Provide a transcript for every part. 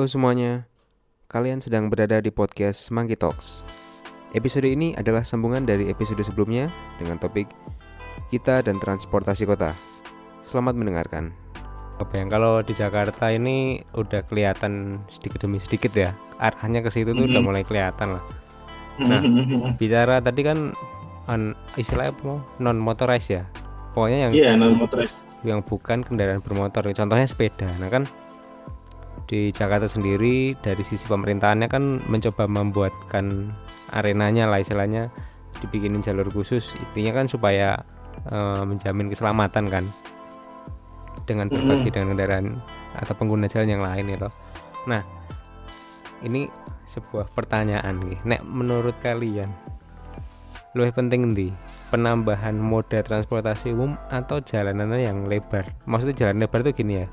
Halo semuanya, kalian sedang berada di podcast Monkey Talks. Episode ini adalah sambungan dari episode sebelumnya dengan topik kita dan transportasi kota. Selamat mendengarkan. Apa yang kalau di Jakarta ini udah kelihatan sedikit demi sedikit ya arahnya ke situ tuh udah Mhm. mulai kelihatan lah. Nah, bicara tadi kan an, istilahnya apa non motorized ya. Pokoknya yang Iya, non motorized. yang bukan kendaraan bermotor. Contohnya sepeda. Nah kan di Jakarta sendiri dari sisi pemerintahannya kan mencoba membuatkan arenanya lah istilahnya dibikinin jalur khusus. Intinya kan supaya eh, menjamin keselamatan kan dengan berbagi Mm-mm. dengan kendaraan atau pengguna jalan yang lain itu. Nah ini sebuah pertanyaan nih. Nek menurut kalian lebih penting di penambahan moda transportasi umum atau jalanan yang lebar. Maksudnya jalan lebar itu gini ya.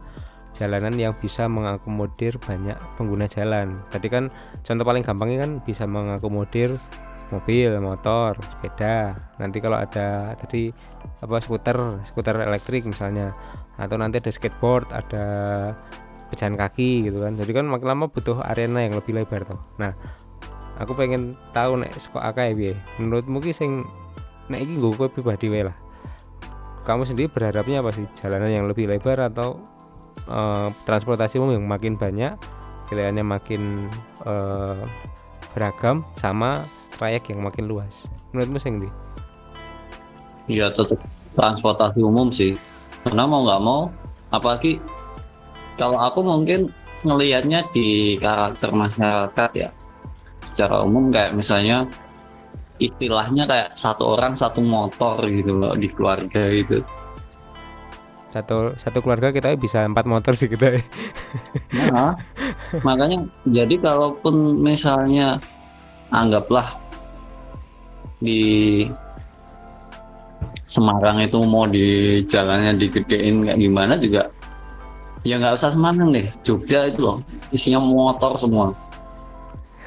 Jalanan yang bisa mengakomodir banyak pengguna jalan. Tadi kan contoh paling gampangnya kan bisa mengakomodir mobil, motor, sepeda. Nanti kalau ada tadi apa skuter, skuter elektrik misalnya atau nanti ada skateboard, ada pejalan kaki gitu kan. Jadi kan makin lama butuh arena yang lebih lebar tuh. Nah, aku pengen tahu nek saka akeh piye. Menurutmu ki sing nek iki pribadi wae lah. Kamu sendiri berharapnya apa sih? Jalanan yang lebih lebar atau eh, transportasi umum yang makin banyak, pilihannya makin eh, beragam sama trayek yang makin luas. Menurutmu sing ndi? Iya tetap transportasi umum sih. Karena mau nggak mau, apalagi kalau aku mungkin ngelihatnya di karakter masyarakat ya. Secara umum kayak misalnya istilahnya kayak satu orang satu motor gitu loh di keluarga gitu. Satu satu keluarga kita bisa empat motor sih kita. Nah, makanya jadi kalaupun misalnya anggaplah di Semarang itu mau di jalannya digedein kayak gimana juga ya nggak usah Semarang deh Jogja itu loh isinya motor semua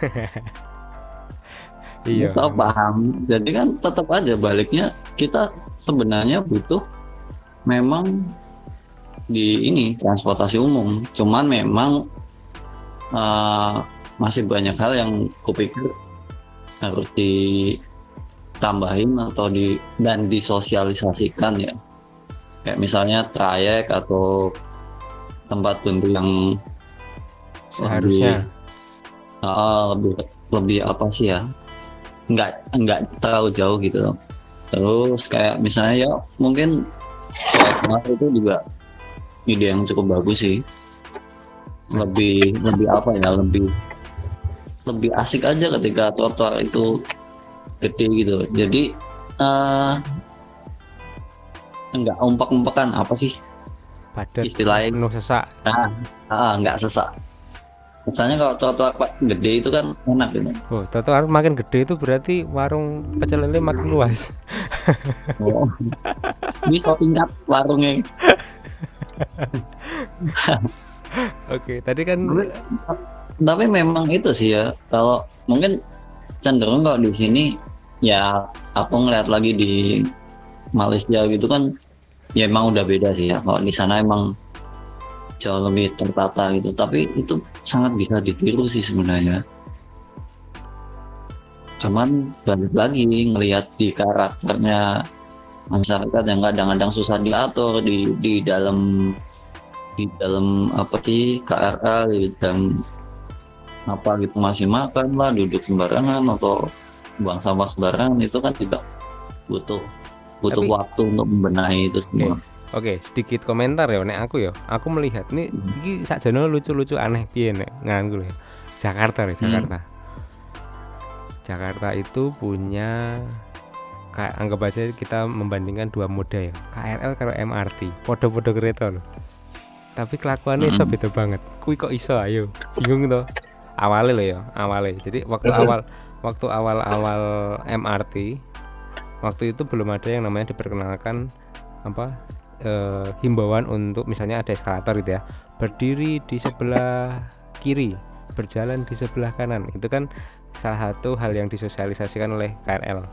iya. Kita paham jadi kan tetap aja baliknya kita sebenarnya butuh memang di ini transportasi umum. Cuman memang eh, masih banyak hal yang kupikir harus ditambahin atau di dan disosialisasikan ya. Kayak misalnya trayek atau tempat tunggu yang Seharusnya. Ah, lebih lebih apa sih ya? Nggak nggak terlalu jauh gitu terus kayak misalnya ya mungkin itu juga ide yang cukup bagus sih lebih lebih apa ya lebih lebih asik aja ketika trotoar itu gede gitu jadi eh nggak umpak-umpakan apa sih padat istilahnya penuh sesak. ah, ah nggak sesak misalnya kalau trotoar gede itu kan enak gitu Oh, trotoar makin gede itu berarti warung pecel lele makin luas. Oh. Satu tingkat warungnya. Oke, tadi kan Tapi memang itu sih ya. Kalau mungkin cenderung kalau di sini ya aku ngeliat lagi di Malaysia gitu kan ya emang udah beda sih ya. Kalau di sana emang jauh lebih tertata gitu. Tapi itu sangat bisa ditiru sih sebenarnya. Cuman balik lagi ngelihat di karakternya masyarakat yang kadang-kadang susah diatur di di dalam di dalam apa sih KRL di dalam apa gitu masih makan lah duduk sembarangan atau buang sampah sembarangan itu kan juga butuh butuh Tapi- waktu untuk membenahi itu semua. Oke, sedikit komentar ya nek aku ya. Aku melihat nih Hmm. iki sakjane lucu-lucu aneh piye nek nganggo ya. Jakarta ya, Hmm. Jakarta. Jakarta itu punya kayak anggap aja kita membandingkan dua moda ya. KRL karo MRT, podo-podo kereta loh. Tapi kelakuannya iso Hmm. beda banget. Kui kok iso ayo. Bingung toh. Awalnya loh ya, awalnya. Jadi waktu awal waktu awal-awal MRT waktu itu belum ada yang namanya diperkenalkan apa eh, himbauan untuk misalnya ada eskalator gitu ya berdiri di sebelah kiri berjalan di sebelah kanan itu kan salah satu hal yang disosialisasikan oleh KRL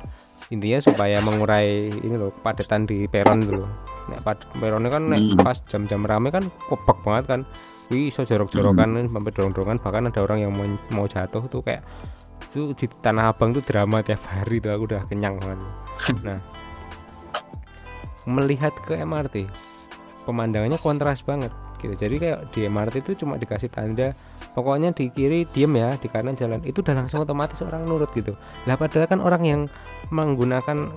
intinya supaya mengurai ini loh kepadatan di peron dulu nek pad peronnya kan nek Hmm. pas jam-jam rame kan kebak banget kan. Wih iso jorok-jorokan sampai dorong-dorongan bahkan ada orang yang mau mau jatuh tuh kayak itu di tanah abang tuh drama tiap hari tuh aku udah kenyang banget. Nah melihat ke MRT pemandangannya kontras banget gitu. Jadi kayak di MRT itu cuma dikasih tanda pokoknya di kiri diem ya di kanan jalan itu udah langsung otomatis orang nurut gitu. Lah padahal kan orang yang menggunakan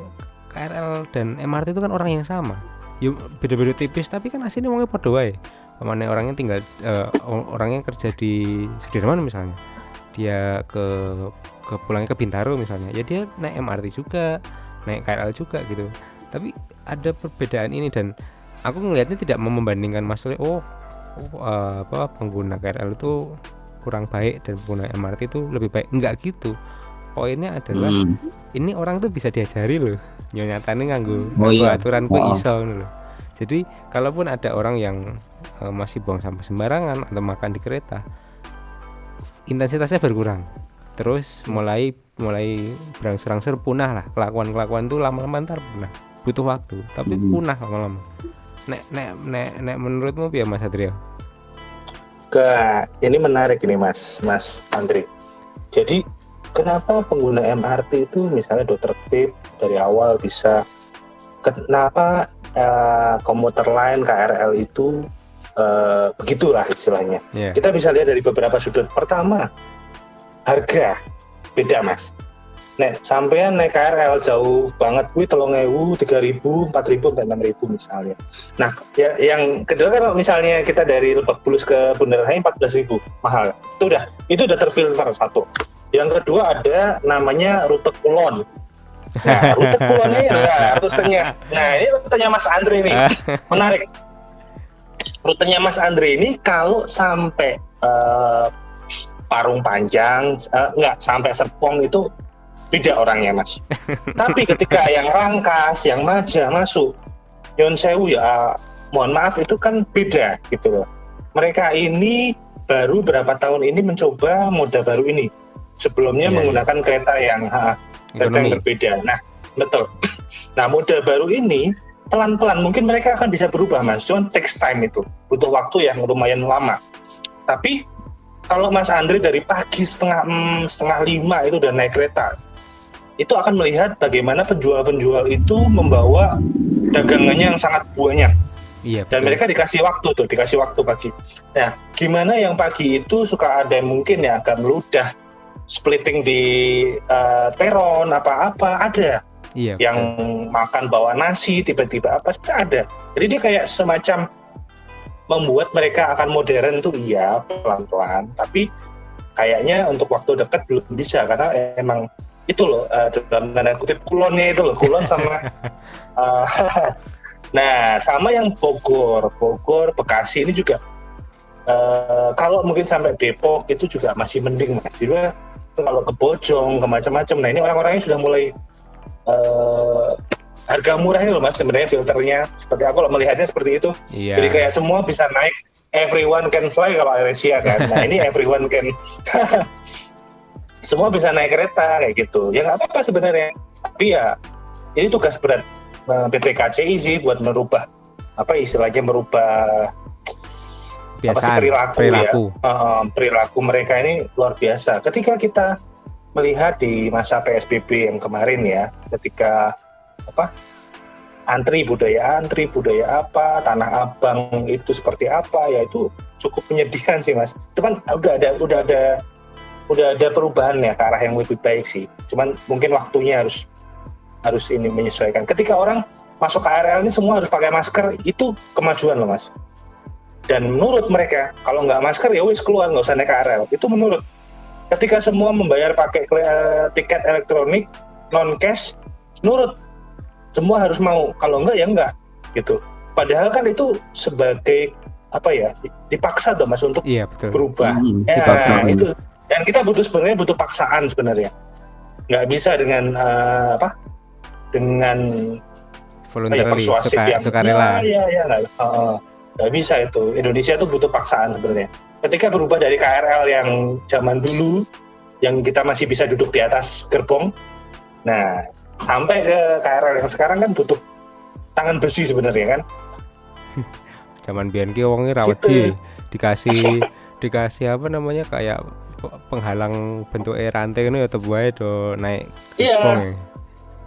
KRL dan MRT itu kan orang yang sama. Yuk beda-beda tipis tapi kan aslinya wongnya podo wae. Pemane orangnya tinggal o- orangnya kerja di Sudirman misalnya. Dia ke ke pulangnya ke Bintaro misalnya. Ya dia naik MRT juga naik KRL juga gitu. Tapi ada perbedaan ini dan aku ngelihatnya tidak mau membandingkan masalah oh, oh, eh, apa pengguna KRL itu kurang baik dan pengguna MRT itu lebih baik. Enggak gitu poinnya adalah Hmm. ini orang tuh bisa diajari loh nyatanya nganggo Oh nganggo iya. aturan kuwi Oh. iso ngono loh jadi kalaupun ada orang yang eh, masih buang sampah sembarangan atau makan di kereta intensitasnya berkurang terus mulai mulai berangsur-angsur punah lah kelakuan-kelakuan tuh lama-lama ntar punah butuh waktu tapi Hmm. punah lama-lama nek nek nek nek menurutmu ya Mas Adrio ke ini menarik ini Mas Mas Andri. Jadi kenapa pengguna MRT itu misalnya dokter tertib dari awal bisa kenapa eh, komuter lain KRL itu eh, begitulah istilahnya. ya Kita bisa lihat dari beberapa sudut. Pertama, harga beda Mas. Nek sampean naik KRL jauh banget, kuwi telung ewu, tiga ribu, empat ribu, enam ribu misalnya. Nah, ya, yang kedua kan kalau misalnya kita dari Lebak Bulus ke Bundaran HI empat belas ribu, mahal. Itu udah, itu udah terfilter satu. Yang kedua ada namanya rute kulon. Nah, rute kulonnya ya, rutenya. Nah, ini rutenya Mas Andre nih, menarik. Rutenya Mas Andre ini kalau sampai eh, Parung Panjang, eh, enggak sampai Serpong itu beda orangnya Mas. Tapi ketika yang Rangkas, yang Maja masuk, Yon Sewu ya, mohon maaf itu kan beda gitu loh. Mereka ini baru berapa tahun ini mencoba moda baru ini. Sebelumnya Iya, iya. menggunakan kereta yang ha, kereta yang berbeda. Nah, betul. Nah, moda baru ini pelan-pelan mungkin mereka akan bisa berubah, Mas. Cuman takes time itu, butuh waktu yang lumayan lama. Tapi kalau Mas Andre dari pagi setengah mm, setengah lima itu udah naik kereta, itu akan melihat bagaimana penjual-penjual itu membawa dagangannya yang sangat banyak iya dan mereka dikasih waktu tuh dikasih waktu pagi nah gimana yang pagi itu suka ada yang mungkin ya agak meludah splitting di eh, peron apa-apa ada. Iya yang betul. makan bawa nasi tiba-tiba apa ada. Jadi dia kayak semacam membuat mereka akan modern tuh iya pelan-pelan. Tapi kayaknya untuk waktu dekat belum bisa karena emang itu loh eh, dalam tanda kutip kulonnya itu loh kulon sama eh, nah sama yang Bogor. Bogor Bekasi ini juga eh, kalau mungkin sampai Depok itu juga masih mending mas. Jadi kalau ke Bojong ke macam-macam nah ini orang-orangnya sudah mulai eh, harga murah ini loh mas sebenarnya filternya. Seperti aku loh melihatnya seperti itu. Iya. Jadi kayak semua bisa naik everyone can fly kalau AirAsia kan? Nah ini everyone can semua bisa naik kereta kayak gitu. Ya nggak apa-apa sebenarnya. Tapi ya ini tugas berat eh, PPKCI sih buat merubah apa istilahnya merubah apa sih, perilaku, perilaku. ya uh, perilaku mereka ini luar biasa. Ketika kita melihat di masa PSBB yang kemarin ya, ketika apa antri budaya antri budaya apa tanah abang itu seperti apa ya itu cukup menyedihkan sih mas. Cuman udah ada udah ada udah ada perubahan ya ke arah yang lebih baik sih. Cuman mungkin waktunya harus harus ini menyesuaikan. Ketika orang masuk KRL ini semua harus pakai masker itu kemajuan loh mas dan menurut mereka kalau nggak masker ya wis keluar nggak usah naik KRL itu menurut. Ketika semua membayar pakai eh, tiket elektronik non cash nurut semua harus mau. Kalau enggak ya enggak gitu. Padahal kan itu sebagai apa ya dipaksa tuh mas untuk iya betul. berubah. Hmm, ya dipaksa. itu. Dan kita butuh sebenarnya butuh paksaan sebenarnya. Nggak bisa dengan eh, apa dengan voluntarily persuasif suka yang sukarela. Ya ya ya nggak. Heeh. Nggak bisa itu Indonesia tuh butuh paksaan sebenarnya ketika berubah dari KRL yang zaman dulu yang kita masih bisa duduk di atas gerbong nah sampai ke KRL yang sekarang kan butuh tangan besi sebenarnya kan zaman biyen ki wonge ra Gitu. dikasih dikasih apa namanya kayak pe- penghalang bentuk rantai ini ya wae do naik Iya.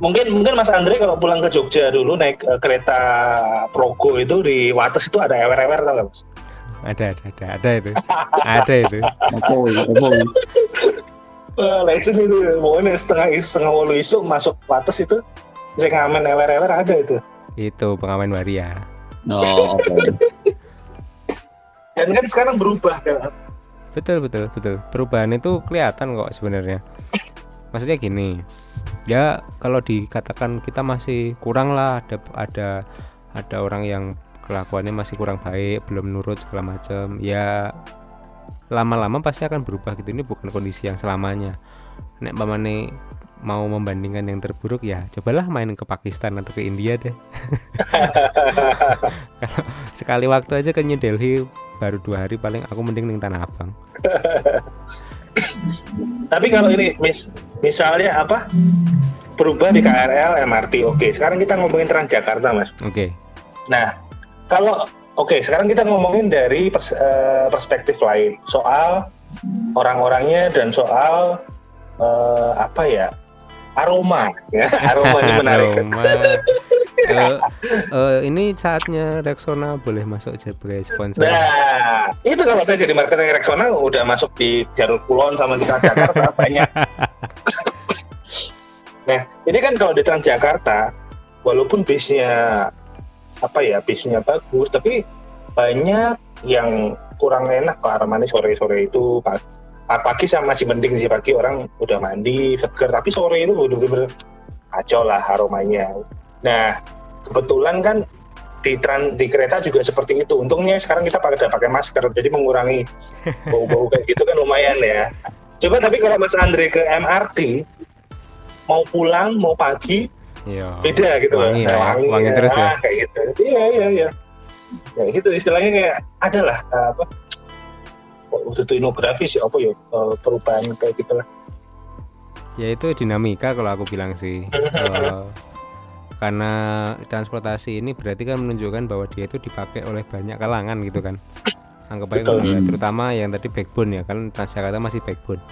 Mungkin mungkin Mas Andre kalau pulang ke Jogja dulu naik eh, kereta Progo itu di Wates itu ada ewer-ewer tau gak Mas? ada ada ada ada itu ada itu Apa? Apa ya? Wah, legend itu pokoknya setengah setengah walu isu masuk Wates itu saya ngamen ewer-ewer ada itu itu pengamen waria Oh, oke. dan kan sekarang berubah kan betul betul betul perubahan itu kelihatan kok sebenarnya maksudnya gini ya kalau dikatakan kita masih kurang lah ada ada ada orang yang kelakuannya masih kurang baik belum nurut segala macam ya lama-lama pasti akan berubah gitu. Ini bukan kondisi yang selamanya. Nek pamane mau membandingkan yang terburuk ya cobalah main ke Pakistan atau ke India deh. Kalau sekali waktu aja ke New Delhi baru dua hari paling aku mending ning Tanah Abang tapi kalau ini mis misalnya apa? Berubah di KRL MRT oke. Sekarang kita ngomongin Transjakarta Mas. Oke. Nah, kalau oke, sekarang kita ngomongin dari pers- eh, perspektif lain. Soal orang-orangnya dan soal eh, apa ya? Aroma, ya aroma ini menarik. Aroma. Eh, eh, ini saatnya Rexona boleh masuk sebagai sponsor. Nah, itu kalau saya jadi marketing Rexona udah masuk di Jalur Kulon sama di Transjakarta banyak. nah, ini kan kalau di Transjakarta, walaupun bisnya apa ya, bisnya bagus, tapi banyak yang kurang enak ke arah mana sore-sore itu pagi, pagi sama masih mending sih pagi orang udah mandi seger tapi sore itu bener-bener kacau lah aromanya nah kebetulan kan di tran, di kereta juga seperti itu. Untungnya sekarang kita pada pakai masker jadi mengurangi bau-bau kayak gitu kan lumayan ya. Coba tapi kalau Mas Andre ke MRT mau pulang mau pagi Iya. beda gitu loh. Wangi, Nah, ya, wangi terus ya. ah, kayak gitu. Iya iya iya. Ya gitu istilahnya kayak ada lah eh, apa? Waktu itu inografi sih apa ya eh, perubahan kayak gitu lah Ya itu dinamika kalau aku bilang sih. Eh, karena transportasi ini berarti kan menunjukkan bahwa dia itu dipakai oleh banyak kalangan gitu kan. Anggap aja ya, terutama yang tadi backbone ya kan Transjakarta masih backbone.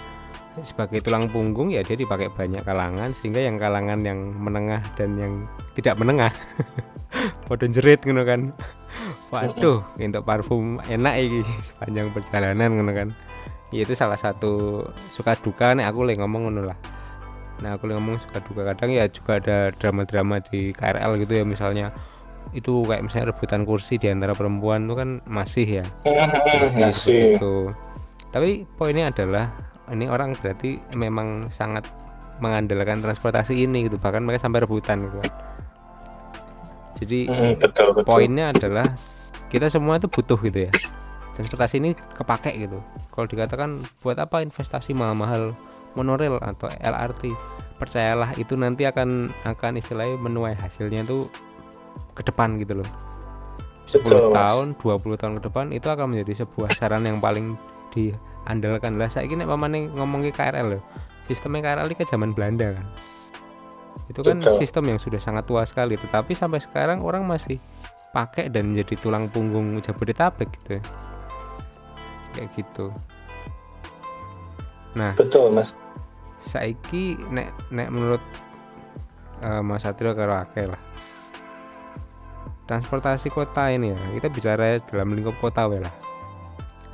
Sebagai tulang punggung ya dia dipakai banyak kalangan sehingga yang kalangan yang menengah dan yang tidak menengah pada jerit gitu kan. Waduh, untuk parfum enak iki sepanjang perjalanan gitu kan. Ya itu salah satu suka duka nih aku lagi ngomong ngono lah. Nah aku ngomong suka duka. Kadang ya juga ada drama-drama di KRL gitu ya misalnya. Itu kayak misalnya rebutan kursi di antara perempuan itu kan masih ya. Masih itu. Tapi poinnya adalah ini orang berarti memang sangat mengandalkan transportasi ini gitu. Bahkan mereka sampai rebutan gitu. Jadi Hmm, betul betul. poinnya adalah kita semua itu butuh gitu ya. Transportasi ini kepake gitu. Kalau dikatakan buat apa investasi mahal-mahal monorail atau LRT percayalah itu nanti akan akan istilahnya menuai hasilnya tuh ke depan gitu loh 10 Betul, Mas. tahun 20 tahun ke depan itu akan menjadi sebuah saran yang paling diandalkan lah saya ini pamane ngomong ke KRL loh sistemnya KRL ini ke zaman Belanda kan itu kan Betul. sistem yang sudah sangat tua sekali tetapi sampai sekarang orang masih pakai dan menjadi tulang punggung Jabodetabek gitu ya. kayak gitu nah betul mas saiki nek nek menurut eh, Mas Satrio karo akeh lah. Transportasi kota ini ya kita bicara dalam lingkup kota we lah.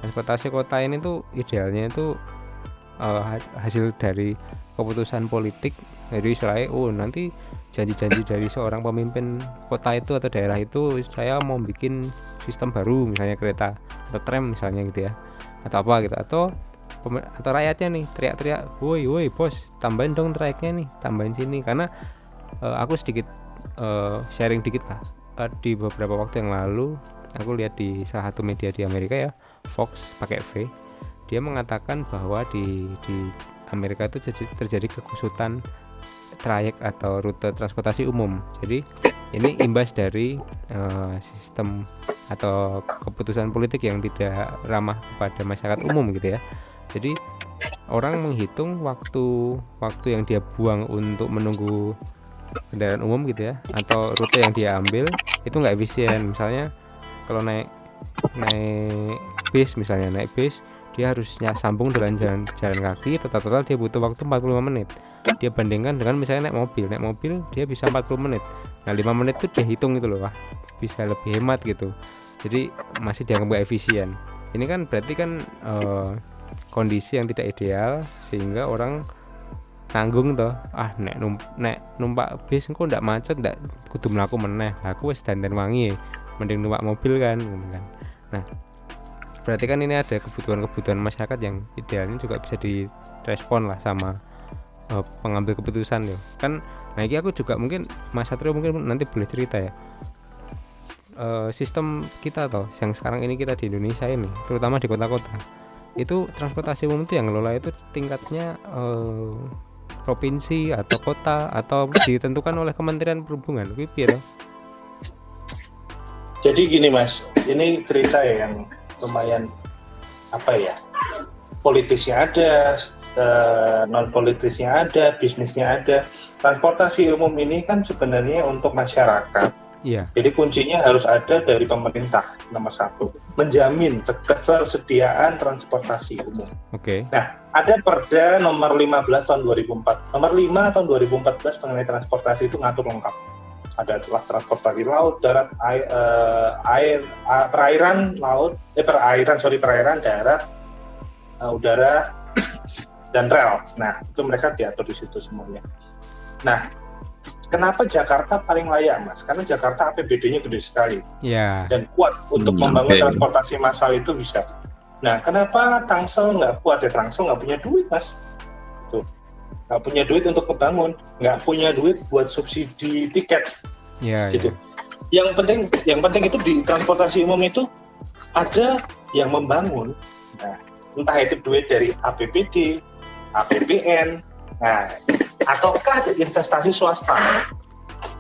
Transportasi kota ini tuh idealnya itu ha- hasil dari keputusan politik. Jadi istilahnya oh nanti janji-janji dari seorang pemimpin kota itu atau daerah itu saya mau bikin sistem baru misalnya kereta atau tram misalnya gitu ya atau apa gitu. Atau atau rakyatnya nih teriak-teriak woi woi bos tambahin dong trayeknya nih tambahin sini. Karena eh, aku sedikit eh, sharing dikit lah. Eh, di beberapa waktu yang lalu aku lihat di salah satu media di Amerika ya Fox pakai V dia mengatakan bahwa di di Amerika itu terjadi, kekusutan trayek atau rute transportasi umum. Jadi ini imbas dari eh, sistem atau keputusan politik yang tidak ramah kepada masyarakat umum gitu ya jadi orang menghitung waktu waktu yang dia buang untuk menunggu kendaraan umum gitu ya atau rute yang dia ambil itu nggak efisien. Misalnya kalau naik naik bis misalnya naik bis dia harusnya sambung dengan jalan jalan kaki total total dia butuh waktu 45 menit. Dia bandingkan dengan misalnya naik mobil naik mobil dia bisa 40 menit. Nah 5 menit itu dia hitung gitu loh wah bisa lebih hemat gitu. Jadi masih dianggap efisien. Ini kan berarti kan eh, kondisi yang tidak ideal sehingga orang nanggung toh. Ah nek num nek numpak bis engko ndak macet ndak kudu mlaku meneh. Aku wis dandan wangi mending numpak mobil kan kan. Nah berarti kan ini ada kebutuhan-kebutuhan masyarakat yang idealnya juga bisa direspon lah sama eh, pengambil keputusan ya kan nah ini aku juga mungkin Mas Satrio mungkin nanti boleh cerita ya. Eh, sistem kita toh yang sekarang ini kita di Indonesia ini terutama di kota-kota itu transportasi umum itu yang ngelola itu tingkatnya eh, provinsi atau kota atau ditentukan oleh Kementerian Perhubungan pipi ya Jadi gini mas, ini cerita ya yang lumayan apa ya, politisnya ada, non politisnya ada, bisnisnya ada. Transportasi umum ini kan sebenarnya untuk masyarakat. Iya Jadi kuncinya harus ada dari pemerintah nomor satu, menjamin ketersediaan transportasi umum. oke Ada Perda nomor 15 tahun 2004, nomor 5 tahun 2014 mengenai transportasi itu ngatur lengkap. Ada telah transportasi laut, darat, air, eh, air ah, perairan, laut, eh perairan, sorry perairan, darat, eh, udara, dan rel. Nah itu mereka diatur di situ semuanya. Nah kenapa Jakarta paling layak mas? Karena Jakarta APBD-nya gede sekali ya dan kuat untuk Hmm, membangun oke. transportasi massal itu bisa. Nah, kenapa Tangsel nggak kuat ya? Tangsel nggak punya duit, mas. Tuh, nggak punya duit untuk membangun, nggak punya duit buat subsidi tiket, ya gitu. Yang penting, yang penting itu di transportasi umum itu ada yang membangun. Nah, entah itu duit dari APBD, APBN, nah, ataukah ada investasi swasta.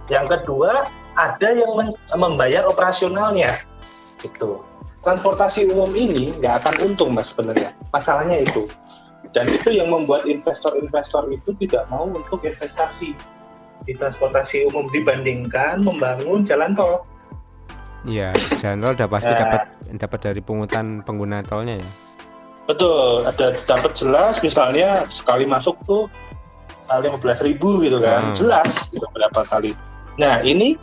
Yang kedua, ada yang membayar operasionalnya, gitu. Transportasi umum ini nggak akan untung mas sebenarnya. Masalahnya itu. Dan itu yang membuat investor-investor itu tidak mau untuk investasi di transportasi umum dibandingkan membangun jalan tol. Iya, jalan tol udah pasti Nah. dapat dapat dari pungutan pengguna tolnya ya. Betul, ada dapat jelas misalnya sekali masuk tuh kali 15 ribu gitu kan, Hmm. jelas gitu berapa kali. Nah ini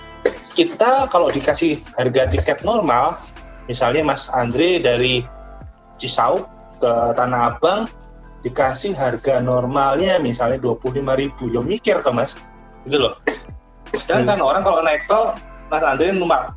kita kalau dikasih harga tiket normal, misalnya Mas Andre dari Cisauk ke Tanah Abang dikasih harga normalnya misalnya 25 ribu, ya mikir tuh Mas, gitu loh. Sedangkan orang kalau naik tol, Mas Andre numpak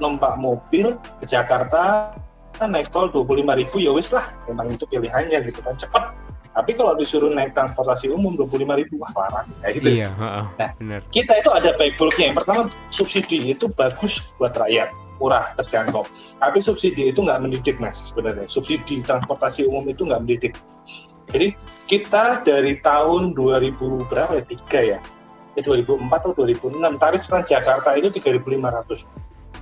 numpak mobil ke Jakarta kan naik tol 25 ribu ya wis lah memang itu pilihannya gitu kan cepet tapi kalau disuruh naik transportasi umum 25 ribu wah larang kayak gitu. Iya, heeh, Nah. benar. kita itu ada baik buruknya yang pertama subsidi itu bagus buat rakyat. Murah terjangkau. Tapi subsidi itu nggak mendidik mas sebenarnya. Subsidi transportasi umum itu nggak mendidik. Jadi kita dari tahun 2000 berapa ya? Tiga ya? Eh, 2004 atau 2006 tarif Transjakarta itu 3.500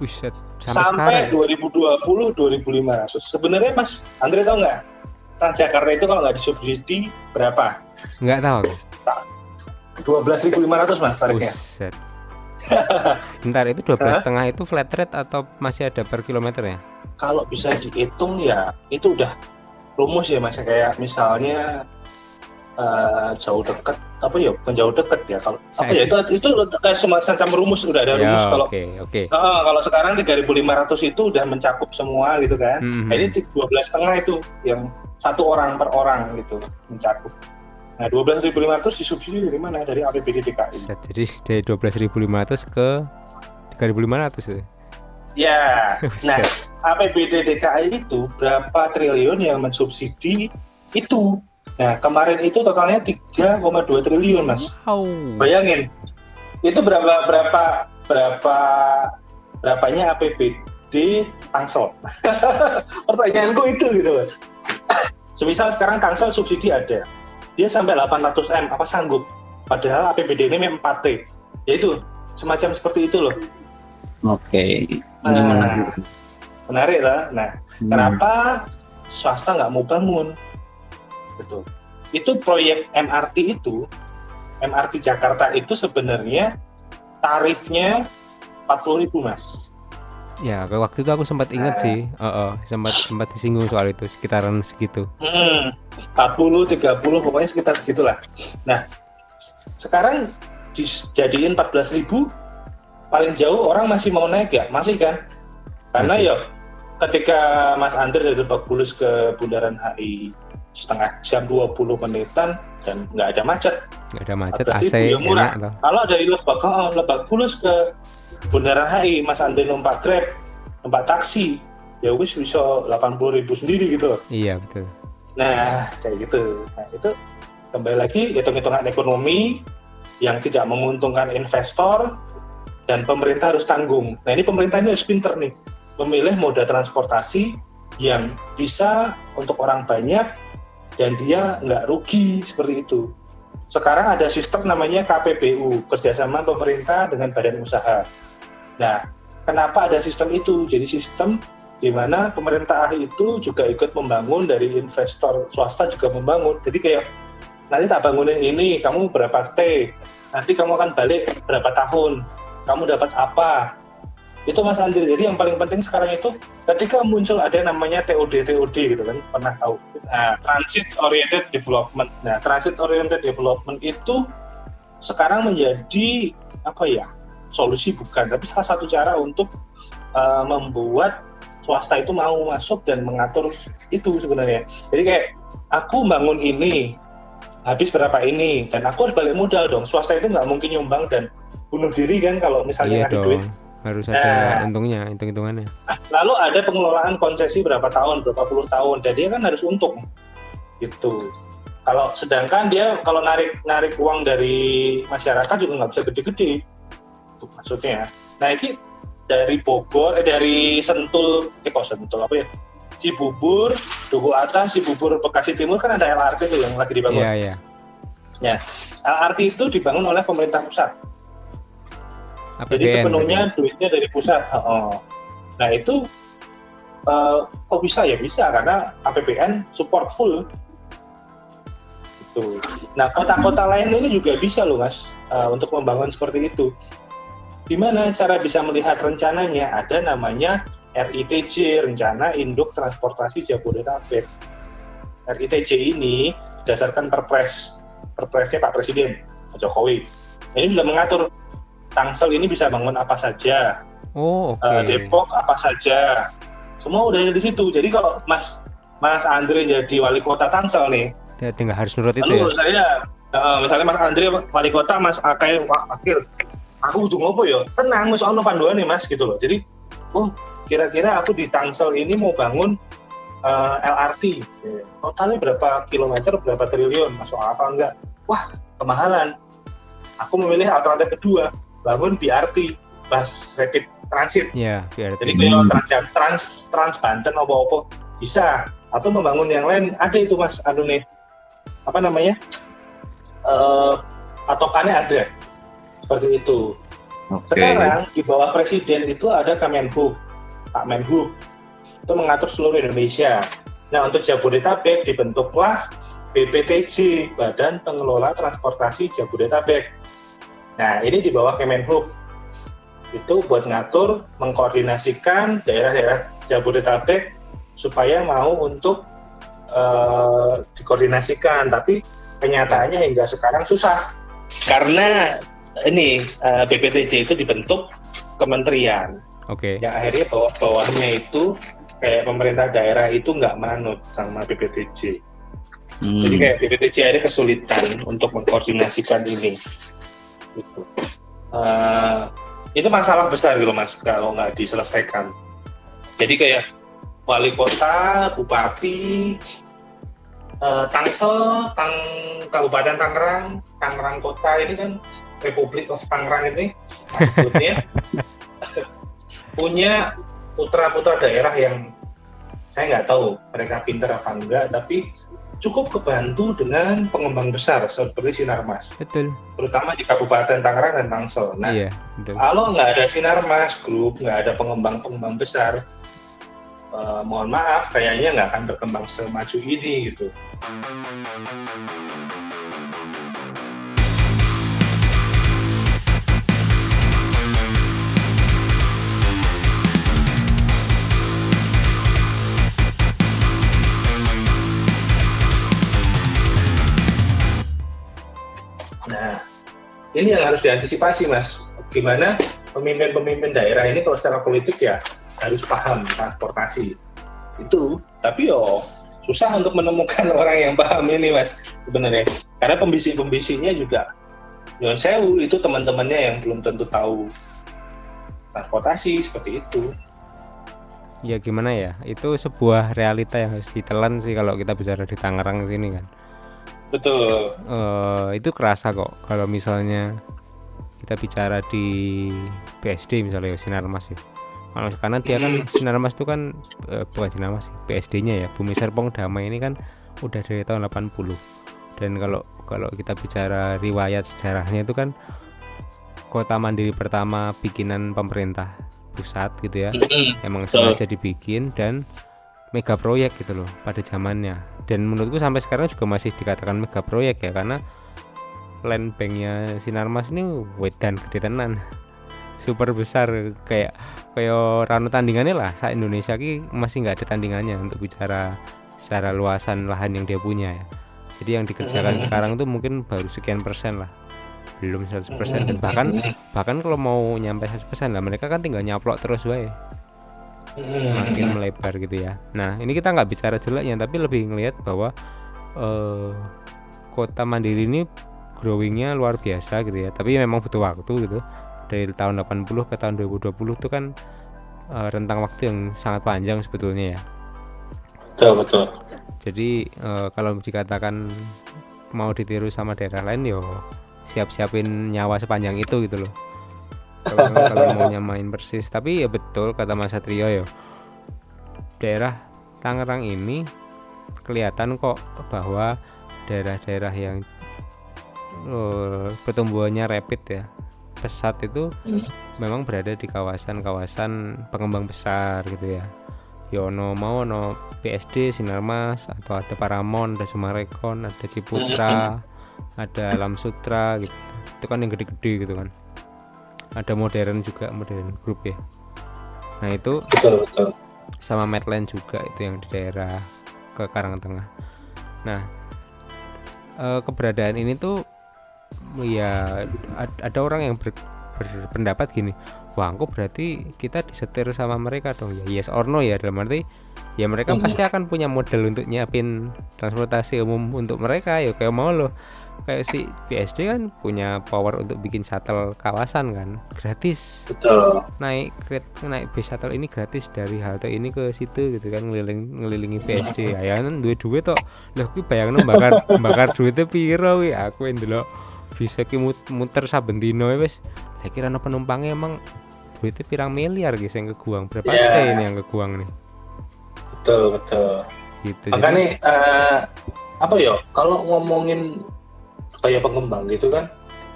Buset, sampai, sampai, sekarang. ya? 2020 2500 sebenarnya Mas Andre tahu nggak Transjakarta itu kalau nggak disubsidi berapa Nggak tahu. 12.500 Mas tarifnya Buset. Bentar itu 12 setengah itu flat rate atau masih ada per kilometer ya? kalau bisa dihitung ya itu udah rumus ya Mas kayak misalnya eh, jauh dekat apa ya bukan jauh dekat ya kalau apa ya itu itu kayak semacam rumus udah ada rumus Ya, kalau oke, oke. Heeh, kalau sekarang 3.500 itu udah mencakup semua gitu kan Mhm. Nah, ini 12 setengah itu yang satu orang per orang gitu mencakup. Nah 12.500 disubsidi dari mana? Dari APBD DKI. Jadi dari 12.500 ke 3.500 ya. Ya, nah. APBD DKI itu berapa triliun yang mensubsidi itu? Nah kemarin itu totalnya 3,2 triliun mas. Wow. Bayangin, itu berapa berapa berapa berapanya APBD Tangsel? Pertanyaanku itu gitu loh. Semisal sekarang Tangsel subsidi ada, dia sampai 800 m, apa sanggup? Padahal APBD ini 4 T. Ya itu semacam seperti itu loh. Oke. Nah. Ini menarik. Menarik lah. Nah, Hmm. kenapa swasta nggak mau bangun? Betul. Itu proyek MRT itu MRT Jakarta itu sebenarnya tarifnya 40.000 mas. Ya, waktu itu aku sempat ingat Nah. sih, oh, oh, sempat sempat disinggung soal itu sekitaran segitu. Hmm, 40, 30 pokoknya sekitar segitulah. Nah, sekarang dijadiin 14.000 paling jauh orang masih mau naik ya, masih kan? Karena Masih. ya ketika Mas Andre dari Lebak Bulus ke Bundaran HI setengah jam 20 menitan dan nggak ada macet. Nggak ada macet, 14.000 AC ya murah. enak. Kalau dari Lebak, oh, Lebak Bulus ke Bundaran HI, Mas Andre numpak Grab, numpak taksi, ya wis bisa 80.000 sendiri gitu loh. Iya betul. Nah, kayak gitu. Nah, itu kembali lagi hitung-hitungan ekonomi yang tidak menguntungkan investor dan pemerintah harus tanggung. Nah, ini pemerintah ini harus pinter nih, memilih moda transportasi yang bisa untuk orang banyak dan dia nggak rugi seperti itu. Sekarang ada sistem namanya KPBU, kerjasama pemerintah dengan badan usaha. Nah, kenapa ada sistem itu? Jadi sistem di mana pemerintah itu juga ikut membangun dari investor swasta juga membangun. Jadi kayak nanti tak bangunin ini, kamu berapa T, nanti kamu akan balik berapa tahun, kamu dapat apa. Itu Mas Andri. Jadi yang paling penting sekarang itu ketika muncul ada yang namanya TOD TOD gitu kan pernah tahu. Nah, transit oriented development. Nah, transit oriented development itu sekarang menjadi apa ya? solusi bukan, tapi salah satu cara untuk uh, membuat swasta itu mau masuk dan mengatur itu sebenarnya. Jadi kayak aku bangun ini habis berapa ini dan aku harus balik modal dong. Swasta itu nggak mungkin nyumbang dan bunuh diri kan kalau misalnya ngasih dong. duit. Harus ada Nah. untungnya, hitung-hitungannya. Lalu ada pengelolaan konsesi berapa tahun, berapa puluh tahun, dan dia kan harus untung. Gitu. Kalau sedangkan dia kalau narik narik uang dari masyarakat juga nggak bisa gede-gede. Itu maksudnya. Nah ini dari Bogor, eh, dari Sentul, eh kok Sentul apa ya? Cibubur, Duku Atas, Cibubur, Bekasi Timur kan ada LRT tuh yang lagi dibangun. Iya, iya. LRT itu dibangun oleh pemerintah pusat. Jadi APBN sepenuhnya duitnya dari pusat. Oh. Nah itu eh, kok bisa ya bisa karena APBN support full. Itu. Nah kota-kota lain ini juga bisa loh mas eh, untuk membangun seperti itu. Gimana cara bisa melihat rencananya? Ada namanya RITJ, Rencana Induk Transportasi Jabodetabek. RITJ ini berdasarkan perpres, perpresnya Pak Presiden Pak Jokowi. Ini sudah mengatur Tangsel ini bisa bangun apa saja, Oh. Eh, Depok apa saja, semua udah ada di situ. Jadi kalau Mas Mas Andre jadi wali kota Tangsel nih, Dia tinggal harus nurut itu ya. saya eh, misalnya Mas Andre wali kota, Mas Akai wakil, aku butuh ngopo ya? Tenang, Mas ono panduan nih Mas gitu loh. Jadi, oh kira-kira aku di Tangsel ini mau bangun eh, LRT, totalnya berapa kilometer, berapa triliun, masuk akal enggak? Wah kemahalan. Aku memilih alternatif kedua, bangun BRT, bus rapid transit. Iya, BRT. Jadi kayak trans, trans trans Banten apa-apa. Bisa. Atau membangun yang lain. Ada itu mas anu nih apa namanya? Eh patokannya ada. Seperti itu. Oke. sekarang di bawah presiden itu ada Kemenhub Pak Menhub. Itu mengatur seluruh Indonesia. Nah untuk Jabodetabek dibentuklah BPTJ Badan Pengelola Transportasi Jabodetabek nah ini di bawah Kemenhub itu buat ngatur, mengkoordinasikan daerah-daerah Jabodetabek supaya mau untuk eh, dikoordinasikan. Tapi kenyataannya hingga sekarang susah karena ini eh, BPTJ itu dibentuk kementerian Oke. yang akhirnya bawah-bawahnya itu kayak pemerintah daerah itu nggak manut sama BPTJ. Hmm. Jadi kayak BPTJ akhirnya kesulitan untuk mengkoordinasikan ini. Gitu. Eh, itu masalah besar gitu mas kalau nggak diselesaikan. Jadi kayak wali kota, bupati, eh, Tangsel, Tang, Kabupaten Tangerang, Tangerang Kota ini kan Republik of Tangerang ini maksudnya punya putra-putra daerah yang saya nggak tahu mereka pinter apa enggak, tapi cukup kebantu dengan pengembang besar seperti Sinarmas, Betul. terutama di Kabupaten Tangerang dan Tangsel. Nah, Iya, betul. kalau nggak ada Sinarmas Group, nggak ada pengembang-pengembang besar, eh, mohon maaf, kayaknya nggak akan berkembang semaju ini gitu. Ini yang harus diantisipasi mas. Gimana pemimpin-pemimpin daerah ini kalau secara politik ya harus paham transportasi. Itu tapi yo susah untuk menemukan orang yang paham ini mas sebenarnya. Karena pembisik-pembisiknya juga Yon Sewu itu teman-temannya yang belum tentu tahu transportasi seperti itu. Ya gimana ya? Itu sebuah realita yang harus ditelan sih kalau kita bicara di Tangerang sini kan betul. Eh, itu kerasa kok kalau misalnya kita bicara di BSD misalnya ya, Sinarmas ya. Kalau- karena dia kan Sinarmas itu kan eh, bukan Sinarmas sih BSD-nya ya. Bumi Serpong Damai ini kan udah dari tahun 80 dan kalau kalau kita bicara riwayat sejarahnya itu kan kota mandiri pertama bikinan pemerintah pusat gitu ya. Emang sengaja dibikin dan mega proyek gitu loh pada zamannya. Dan menurutku sampai sekarang juga masih dikatakan mega proyek ya karena land banknya Sinarmas ini wedan gede tenan. Super besar kayak kayak ranu tandingannya lah. Saat Indonesia ki masih nggak ada tandingannya untuk bicara secara luasan lahan yang dia punya ya. Jadi yang dikerjakan sekarang tuh mungkin baru sekian persen lah. Belum 100% dan bahkan bahkan kalau mau nyampe 100% lah mereka kan tinggal nyaplok terus wae makin melebar gitu ya. Nah ini kita nggak bicara jeleknya tapi lebih ngelihat bahwa eh, kota mandiri ini growingnya luar biasa gitu ya. Tapi memang butuh waktu gitu dari tahun 80 ke tahun 2020 itu kan eh, rentang waktu yang sangat panjang sebetulnya ya. betul betul Jadi eh, kalau dikatakan mau ditiru sama daerah lain yo siap-siapin nyawa sepanjang itu gitu loh. Kalau kalau mau nyamain persis, tapi ya betul kata Mas Satrio yo. Daerah Tangerang ini kelihatan kok bahwa daerah-daerah yang eh, pertumbuhannya rapid ya pesat itu memang berada di kawasan-kawasan pengembang besar gitu ya. Yono mau no PSD Sinarmas atau ada Paramon ada Sumarekon ada Ciputra ada Alam Sutra gitu. Itu kan yang gede-gede gitu kan ada modern juga modern group ya nah itu betul betul sama Medland juga itu yang di daerah ke Karangtengah. Nah, eh, keberadaan ini tuh ya ad- ada orang yang ber- berpendapat gini, wah kok berarti kita disetir sama mereka dong ya yes or no ya dalam arti ya mereka Mhm. pasti akan punya model untuk nyiapin transportasi umum untuk mereka ya kayak mau loh kayak si BSD kan punya power untuk bikin shuttle kawasan kan? Gratis. Betul. Naik kereta naik bis shuttle ini gratis dari halte ini ke situ gitu kan ngeliling ngelilingi PSD ya kan duit duit tok. Lah kuwi bayangno bakar bakar duitnya piro kuwi? Aku yang dulu bisa ki mut- muter saben dino ya, wis. Saya kira penumpangnya emang duitnya pirang miliar guys yang keguang berapa Ya. T ini yang keguang nih betul betul. Gitu makanya eh, apa ya kalau ngomongin kayak pengembang gitu kan.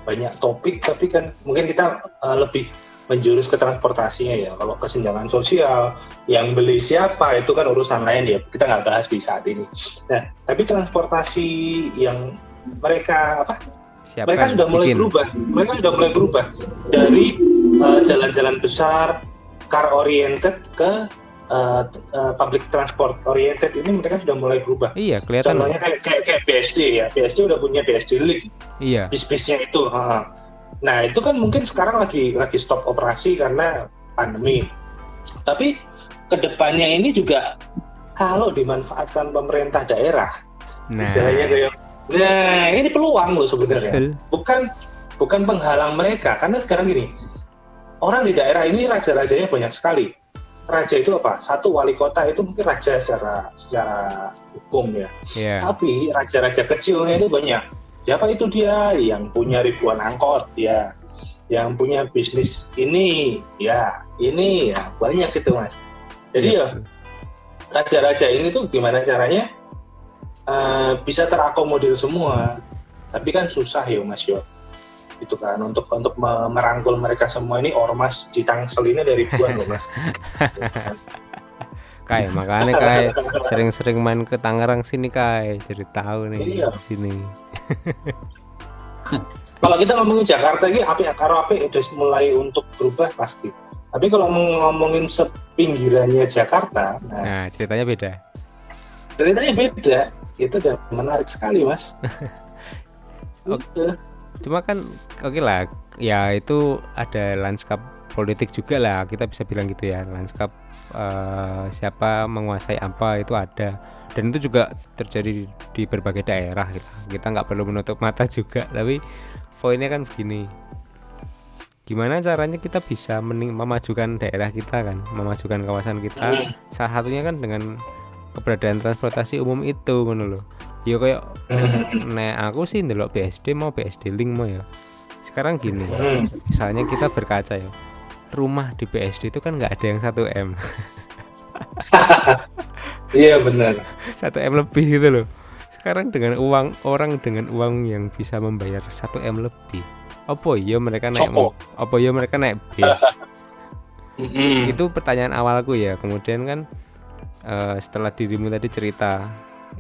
Banyak topik tapi kan mungkin kita eh, lebih menjurus ke transportasinya ya. Kalau kesenjangan sosial yang beli siapa itu kan urusan lain ya. Kita nggak bahas di saat ini. Nah tapi transportasi yang mereka apa siapa mereka sudah mulai bikin? berubah. Mereka sudah mulai berubah. Dari eh, jalan-jalan besar car oriented ke eh, public transport oriented ini mereka sudah mulai berubah. Iya kelihatan. Contohnya kayak, kayak, kayak BSD ya. BSD udah punya BSD League iya. Bis-bisnya itu ha. nah itu kan mungkin sekarang lagi lagi stop operasi karena pandemi. Tapi ke depannya ini juga kalau dimanfaatkan pemerintah daerah nah. istilahnya kayak nah ini peluang loh sebenarnya. Betul. Bukan bukan penghalang mereka. Karena sekarang gini orang di daerah ini raja-rajanya banyak sekali raja itu apa? Satu wali kota itu mungkin raja secara secara hukum ya. Ya tapi raja-raja kecilnya itu banyak. Siapa itu dia? Yang punya ribuan angkot ya. Yang punya bisnis ini ya. Ini ya. Banyak gitu mas. Jadi ya betul. raja-raja ini tuh gimana caranya? Eh, bisa terakomodir semua. Tapi kan susah ya mas yo itu kan. Untuk untuk me- merangkul mereka semua ini ormas di Tangsel ini dari ribuan loh mas. Kai makanya Kai sering-sering main ke Tangerang sini Kai. Jadi tahu nih Iya. sini. Kalau kita ngomongin Jakarta ini api karo api udah mulai untuk berubah pasti. Tapi kalau ngomongin sepinggirannya Jakarta nah nah ceritanya beda. ceritanya beda. Itu udah menarik sekali mas. Oke. Gitu. Cuma kan oke lah ya itu ada lanskap politik juga lah kita bisa bilang gitu ya lanskap eh, siapa menguasai apa itu ada. Dan itu juga terjadi di berbagai daerah gitu. kita nggak perlu menutup mata juga tapi poinnya kan begini. Gimana caranya kita bisa mening memajukan daerah kita kan memajukan kawasan kita? Salah satunya kan dengan keberadaan transportasi umum itu loh ya kayak nek aku sih ndelok BSD mau BSD link mau ya. Sekarang gini misalnya kita berkaca ya rumah di BSD itu kan nggak ada yang 1 m. Iya benar. 1 m lebih gitu loh. Sekarang dengan uang orang dengan uang yang bisa membayar 1 m lebih apa ya mereka naik apa ya mereka naik bis? Itu pertanyaan awalku ya. Kemudian kan eh, setelah dirimu tadi cerita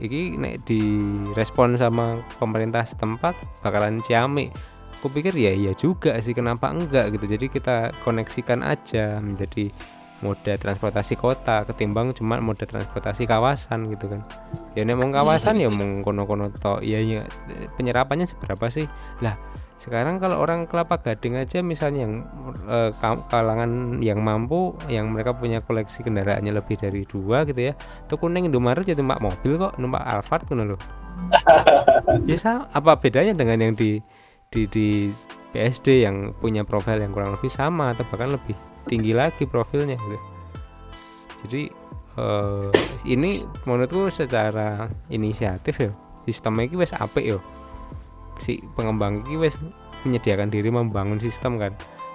ini nek direspon sama pemerintah setempat bakalan ciamik. Aku pikir ya iya juga sih kenapa enggak gitu. Jadi kita koneksikan aja menjadi moda transportasi kota ketimbang cuma moda transportasi kawasan gitu kan. Ya nek mau kawasan ya mau kono-kono tok. Iya iya. Penyerapannya seberapa sih? Lah sekarang kalau orang kelapa gading aja misalnya yang eh, ka- kalangan yang mampu yang mereka punya koleksi kendaraannya lebih dari dua gitu ya tuh kuning Indomaret ya numpak mobil kok numpak Alphard tuh loh ya sama apa bedanya dengan yang di di di BSD yang punya profil yang kurang lebih sama atau bahkan lebih tinggi lagi profilnya gitu? Jadi eh, ini menurutku secara inisiatif ya sistemnya ini wes apik yo si pengembang ini wes menyediakan diri membangun sistem kan.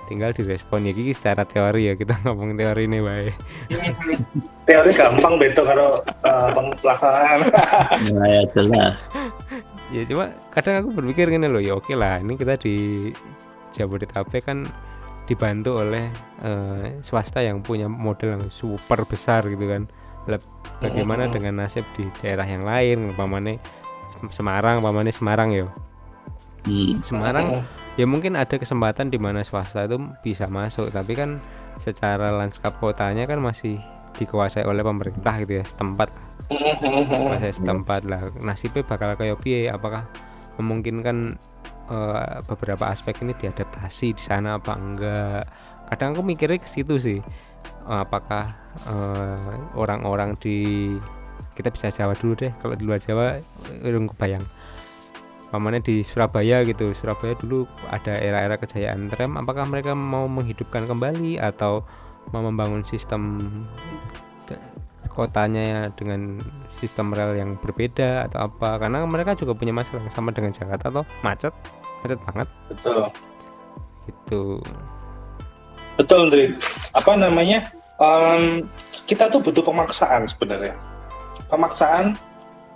Tinggal direspon ya iki secara teori ya kita ngomong teori ini baik Teori gampang beto kalau uh, pelaksanaan. Nah, ya jelas. ya cuma kadang aku berpikir gini loh ya oke lah ini kita di Jabodetabek kan dibantu oleh eh, swasta yang punya model yang super besar gitu kan. Lah, bagaimana dengan nasib di daerah yang lain umpamanya Semarang umpamanya Semarang ya Hmm. Semarang ya mungkin ada kesempatan di mana swasta itu bisa masuk tapi kan secara lanskap kotanya kan masih dikuasai oleh pemerintah gitu ya setempat. Kuasai setempat lah. Nasibnya bakal kayak piye? Apakah memungkinkan eh, beberapa aspek ini diadaptasi di sana apa enggak? Kadang aku mikirnya ke situ sih. Eh, apakah eh, orang-orang di kita bisa Jawa dulu deh. Kalau di luar Jawa belum kebayang pamannya di Surabaya gitu Surabaya dulu ada era-era kejayaan tram apakah mereka mau menghidupkan kembali atau mau membangun sistem kotanya dengan sistem rel yang berbeda atau apa karena mereka juga punya masalah yang sama dengan Jakarta atau macet macet banget Betul. gitu Betul, Ndri. Apa namanya? em, kita tuh butuh pemaksaan sebenarnya. Pemaksaan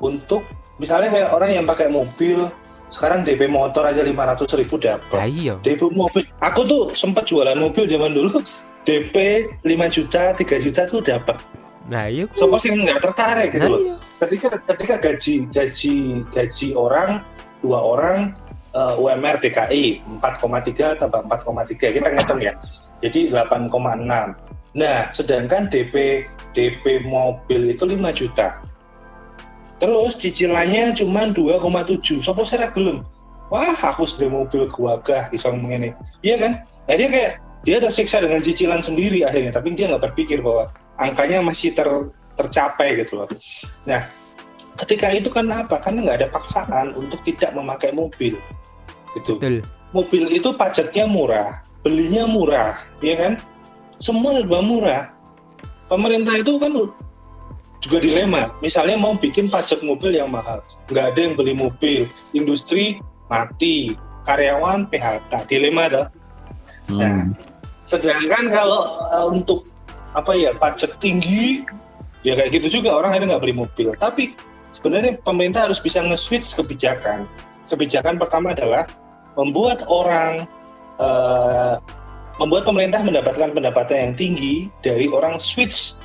untuk misalnya kayak orang yang pakai mobil sekarang DP motor aja 500 ribu dapat. iya DP mobil. Aku tuh sempat jualan mobil zaman dulu. DP 5 juta, 3 juta tuh dapat. nah iya Sopo sih nggak tertarik gitu nah loh. iya Ketika ketika gaji gaji gaji orang dua orang eh, UMR DKI 4,3 tambah 4,3 kita ngitung ya. Jadi 8,6. Nah, sedangkan DP DP mobil itu 5 juta. Terus cicilannya cuma 2,7. Sopo saya gelem. Wah, aku sudah mobil gua gah iso ngene. Iya kan? Akhirnya kayak dia tersiksa dengan cicilan sendiri akhirnya, tapi dia nggak berpikir bahwa angkanya masih ter, tercapai gitu loh. Nah, ketika itu kan apa? Karena nggak ada paksaan untuk tidak memakai mobil. Gitu betul mobil itu pajaknya murah, belinya murah, ya kan? Semua serba murah. Pemerintah itu kan juga dilema. Misalnya mau bikin pajak mobil yang mahal, nggak ada yang beli mobil, industri mati, karyawan PHK, dilema dah. Hmm. Sedangkan kalau uh, untuk apa ya pajak tinggi, ya kayak gitu juga orang akhirnya nggak beli mobil. Tapi sebenarnya pemerintah harus bisa nge-switch kebijakan. Kebijakan pertama adalah membuat orang eh, membuat pemerintah mendapatkan pendapatan yang tinggi dari orang switch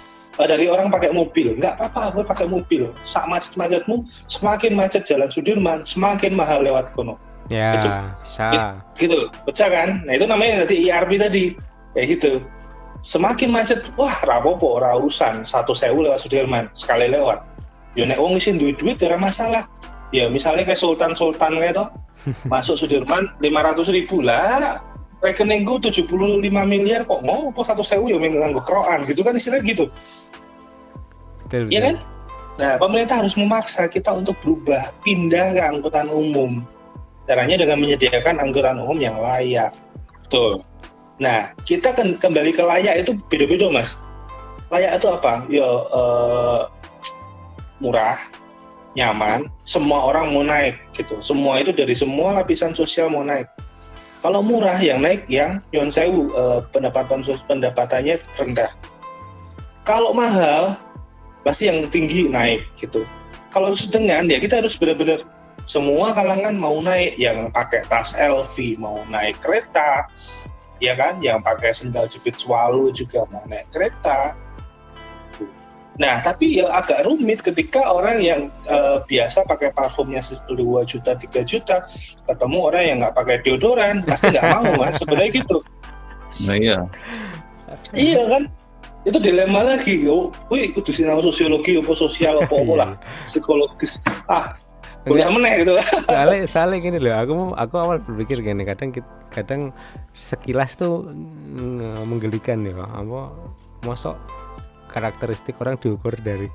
dari orang pakai mobil. Nggak apa-apa gue pakai mobil. Sak macet-macetmu semakin macet jalan Sudirman semakin mahal lewat kono. Ya Betul. bisa. Gitu. Pecah kan? Nah itu namanya tadi IRB tadi. Kayak gitu. Semakin macet wah rapopo ora urusan. Satu sewu lewat Sudirman sekali lewat. Yo nek wong isin duit duit ora masalah. Ya misalnya kayak Sultan Sultan kayak masuk Sudirman 500 ribu lah rekeningku 75 miliar kok mau apa satu sewu ya nganggo keroan gitu kan istilah gitu Betul, betul. kan? Nah, pemerintah harus memaksa kita untuk berubah, pindah ke angkutan umum. Caranya dengan menyediakan angkutan umum yang layak. Betul. Nah, kita kembali ke layak itu beda-beda, Mas. Layak itu apa? Ya eh, murah, nyaman, semua orang mau naik gitu. Semua itu dari semua lapisan sosial mau naik. Kalau murah yang naik yang nyon sewu eh, pendapatan pendapatannya rendah. Kalau mahal pasti yang tinggi naik gitu. Kalau sedang ya kita harus benar-benar semua kalangan mau naik yang pakai tas LV mau naik kereta ya kan yang pakai sendal jepit swallow juga mau naik kereta nah tapi ya agak rumit ketika orang yang eh, biasa pakai parfumnya 2 juta 3 juta ketemu orang yang nggak pakai deodoran pasti nggak mau mas. Sebenarnya gitu. Nah, iya. iya kan? Itu dilema lagi. Wih kudu sinau sosiologi apa sosial apa apa lah. Psikologis. Ah kuliah meneh gitu soalnya soalnya gini loh. Aku aku awal berpikir gini kadang kadang sekilas tuh mm, menggelikan ya. Apa mosok karakteristik orang diukur dari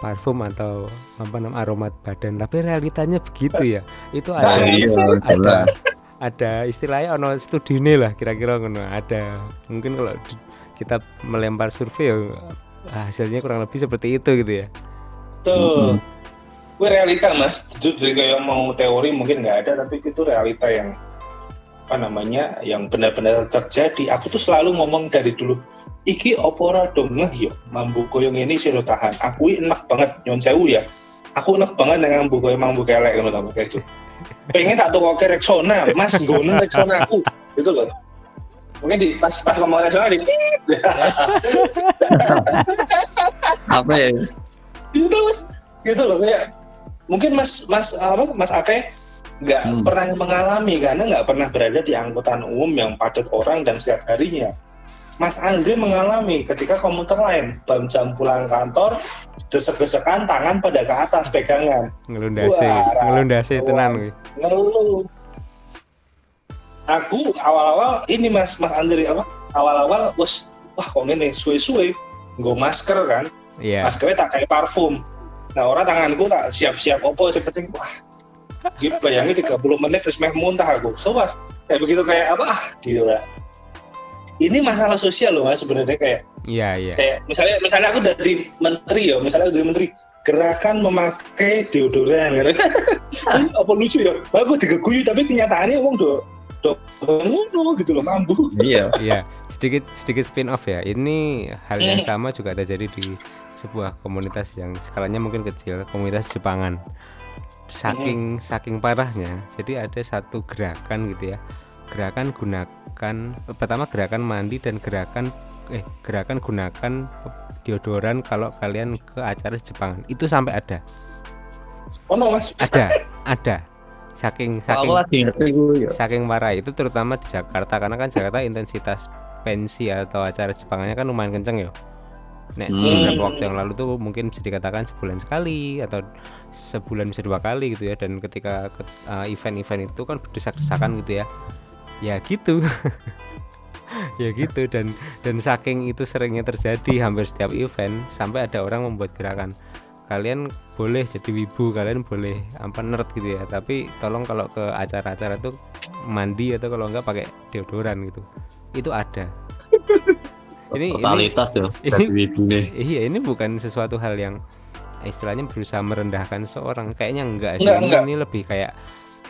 parfum atau apa namanya aromat badan. Tapi realitanya begitu ya. Itu ada Nah, iya, ada ada istilahnya ono studi nih lah kira-kira ngono. Ada mungkin kalau kita melempar survei ya hasilnya kurang lebih seperti itu gitu ya. Tuh gue realita mas. Itu jadi kayak mau teori mungkin nggak ada tapi itu realita yang apa namanya yang benar-benar terjadi. Aku tuh selalu ngomong dari dulu iki opora dong ngeh yo mambu koyong ini sih tahan. Aku enak banget nyon sewu ya. Aku enak banget dengan mambu koyong mambu kelek loh kayak itu pengen tak tuh ke Rexona mas gonen Rexona aku. Gitu loh. Mungkin di pas pas ngomong Rexona di tit Apa ya? gitu gitu loh kayak mungkin mas mas apa mas Ake nggak Hmm. pernah mengalami karena nggak pernah berada di angkutan umum yang padat orang dan setiap harinya. Mas Andre mengalami ketika komuter lain jam jam pulang kantor desek-desekan tangan pada ke atas pegangan. Ngelundase Wah, ngelundase wah. tenan. ngeluh. Aku awal-awal ini mas mas Andre apa? Awal-awal bos wah kok ini suwe-suwe. Gue masker kan? Iya. Maskernya tak kayak parfum. Nah orang tanganku tak siap-siap opo seperti wah gitu bayangin 30 menit terus meh muntah aku so what? kayak begitu kayak apa ah gila ini masalah sosial loh mas sebenarnya kayak iya iya kayak misalnya misalnya aku dari menteri ya misalnya aku dari menteri gerakan memakai deodoran gitu. Ini apa lucu ya aku digeguyu tapi kenyataannya emang do do ngono gitu loh mampu Iya. Iya, sedikit sedikit spin off ya. Ini hal yang sama juga terjadi di sebuah komunitas yang skalanya mungkin kecil, komunitas Jepangan. Saking saking parahnya, jadi ada satu gerakan gitu ya. Gerakan gunakan pertama gerakan mandi dan gerakan eh gerakan gunakan deodoran kalau kalian ke acara Jepangan. Itu sampai ada. oh no mas Ada, ada. Saking saking ya. saking parah itu terutama di Jakarta karena kan Jakarta intensitas pensi atau acara Jepangannya kan lumayan kenceng ya. Nek Hmm. beberapa waktu yang lalu tuh mungkin bisa dikatakan sebulan sekali atau sebulan bisa dua kali gitu ya dan ketika ke- uh, event-event itu kan berdesak-desakan gitu ya. Ya gitu. ya gitu dan dan saking itu seringnya terjadi hampir setiap event sampai ada orang membuat gerakan kalian boleh jadi wibu kalian boleh apa nerd gitu ya tapi tolong kalau ke acara-acara tuh mandi atau kalau enggak pakai deodoran gitu itu ada ini ini Totalitas ini- ibu nih. iya ini bukan sesuatu hal yang istilahnya berusaha merendahkan seorang. Kayaknya enggak sih. Enggak, ini, enggak. ini lebih kayak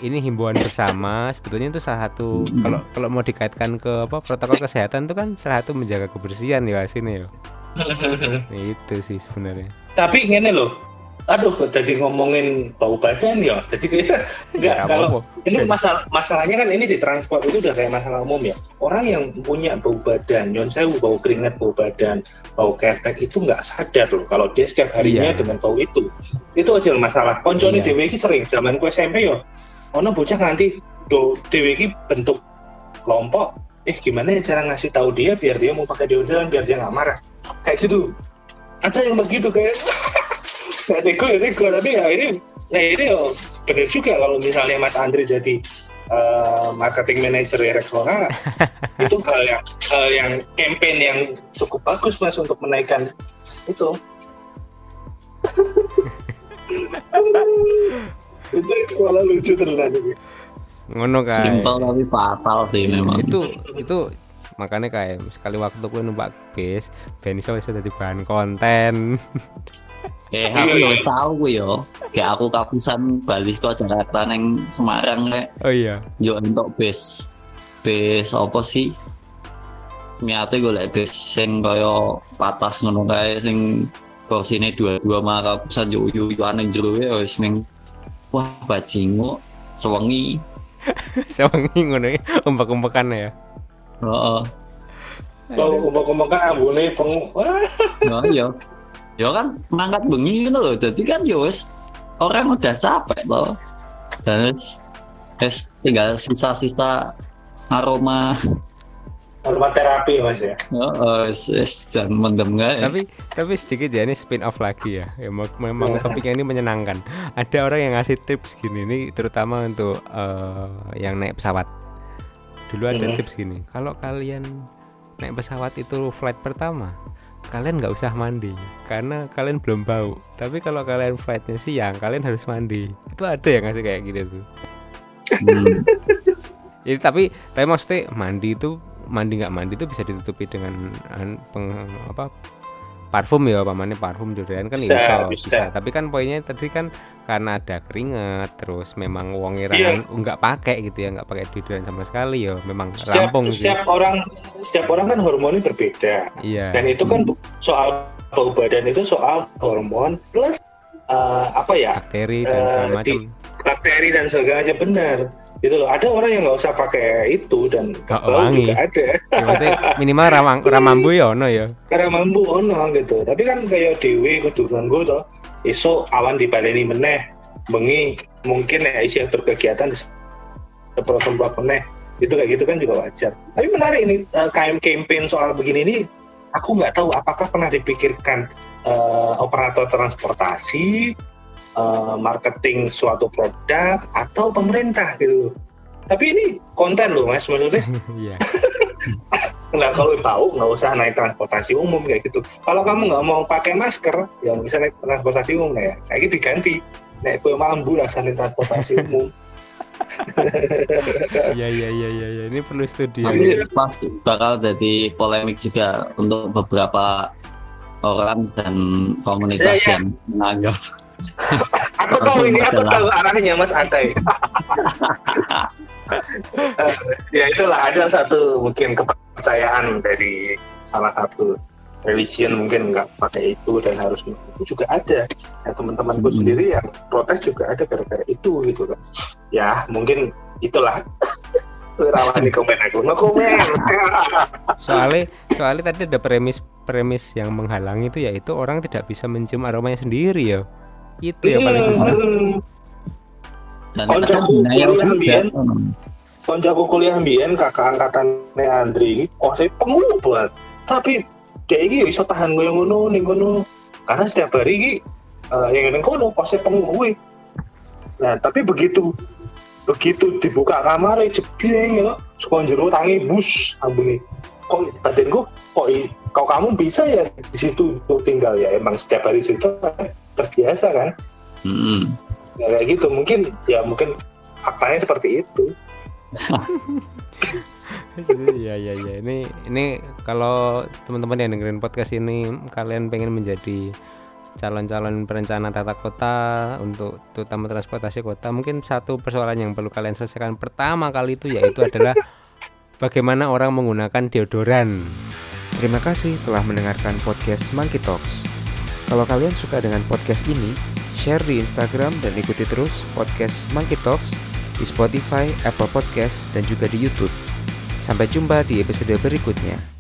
ini himbauan bersama. Sebetulnya itu salah satu kalau kalau mau dikaitkan ke apa protokol kesehatan itu kan salah satu menjaga kebersihan ya sini ya. Itu sih sebenarnya. Tapi ngene loh aduh jadi ngomongin bau badan ya jadi kayak enggak Ya, kalau apa-apa. ini masalah masalahnya kan ini di transport itu udah kayak masalah umum ya orang yang punya bau badan yon sewu bau keringat bau badan bau ketek itu nggak sadar loh kalau dia setiap harinya Iya. dengan bau itu itu aja masalah koncone Iya. dewe iki sering zaman ku SMP yo ono bocah nganti do dewe iki bentuk kelompok eh gimana ya cara ngasih tahu dia biar dia mau pakai deodoran biar dia nggak marah kayak gitu ada yang begitu kayak nggak nego ya tapi ya ini nah ini yo benar juga kalau misalnya Mas Andri jadi eh, marketing manager ya Rexona itu hal yang hal yang campaign yang cukup bagus mas untuk menaikkan itu. Itu malah lucu terus tadi ngono kae. Simpel tapi fatal sih memang. itu itu makanya kayak sekali waktu gue numpak bis ben iso iso dadi bahan konten Eh, aku yo wis tahu ku yo. Kayak aku kapusan bali kok Jakarta neng Semarang rek. oh iya Yo entuk bis. Bis apa sih? Miate golek bis sing kaya patas ngono kae sing kursine dua-dua mah kapusan yo yo yo aneh jero ya wis ming wah bajingo sewengi. sewengi ngono ya umpek-umpekan ya Heeh. kalau ngomong-ngomong kan ambune pengu Nah, iya. Ya kan mangkat bengi gitu loh. Jadi kan ya wis orang udah capek loh. Dan wis wis tinggal sisa-sisa aroma rumah terapi mas ya oh, wis wis jangan mendem nggak ya. tapi tapi sedikit ya ini spin off lagi ya, ya memang topiknya ini menyenangkan ada orang yang ngasih tips gini ini terutama untuk eh, yang naik pesawat dulu ada Mhm. tips gini kalau kalian naik pesawat itu flight pertama kalian nggak usah mandi karena kalian belum bau. Tapi kalau kalian flightnya siang kalian harus mandi. Itu ada yang ngasih kayak gitu tuh. Hmm. Jadi tapi tapi maksudnya mandi itu mandi nggak mandi itu bisa ditutupi dengan an- peng, apa parfum ya pamannya parfum deodoran kan Bisa, iso, bisa. Tapi kan poinnya tadi kan karena ada keringat terus memang wongi Iya. rangan nggak pakai gitu ya nggak pakai deodoran sama sekali ya memang setiap rampung sih. setiap orang setiap orang kan hormonnya berbeda Iya. dan itu kan soal bau badan itu soal hormon plus eh, apa ya bakteri dan eh, segala macam. bakteri dan segala benar gitu loh. Ada orang yang nggak usah pakai itu dan Nggak bau wangi. juga ada. Ya, minimal ramang ramambu ya ono ya. karena mampu ono gitu. Tapi kan kayak dewi kudu nganggo to. Iso awan dibaleni meneh. Bengi mungkin ya isi berkegiatan seperti tempat meneh. Itu kayak gitu kan juga wajar. Tapi menarik ini KM campaign soal begini ini aku nggak tahu apakah pernah dipikirkan eh, operator transportasi eh, marketing suatu produk atau pemerintah gitu tapi ini konten loh mas maksudnya Iya. Nah kalau tahu nggak usah naik transportasi umum kayak gitu. Kalau kamu nggak mau pakai masker, ya nggak bisa naik transportasi umum ya. Saya diganti naik kue mambu lah naik transportasi umum. Iya iya iya iya iya. ini perlu studi. ya. Tapi pasti bakal jadi polemik juga untuk beberapa orang dan komunitas Iya, iya. yang menganggap Aku tahu ini, aku tahu arahnya Mas Atai. Eh, ya itulah ada satu mungkin kepercayaan dari salah satu religion mungkin nggak pakai itu dan harus itu juga ada. Ya, teman-temanku Hmm. sendiri yang protes juga ada gara-gara itu gitu kan. Ya mungkin itulah rawan di komen aku no komen. soalnya soalnya tadi ada premis premis yang menghalangi itu yaitu orang tidak bisa mencium aromanya sendiri ya itu yang paling susah. Hmm. dan kadang jago denial kuliah juga. ambien. Konjaku kuliah mbien kakak angkatannya Andri kok saya pengu banget tapi dia ini bisa tahan gue yang ngono ning ngono karena setiap hari ini eh, yang ning kono kok saya pengu gue nah tapi begitu begitu dibuka kamar jebeng gitu suka jero tangi bus ambune. Kok badanku kok i- kok kamu bisa ya di situ tinggal? Ya emang setiap hari di situ kan terbiasa kan Hmm. ya, kayak gitu mungkin ya mungkin faktanya seperti itu Iya iya iya ini ini kalau teman-teman yang dengerin podcast ini kalian pengen menjadi calon-calon perencana tata kota untuk terutama transportasi kota mungkin satu persoalan yang perlu kalian selesaikan pertama kali itu yaitu adalah bagaimana orang menggunakan deodoran. Terima kasih telah mendengarkan podcast Monkey Talks. Kalau kalian suka dengan podcast ini, share di Instagram dan ikuti terus podcast Monkey Talks di Spotify, Apple Podcast, dan juga di YouTube. Sampai jumpa di episode berikutnya.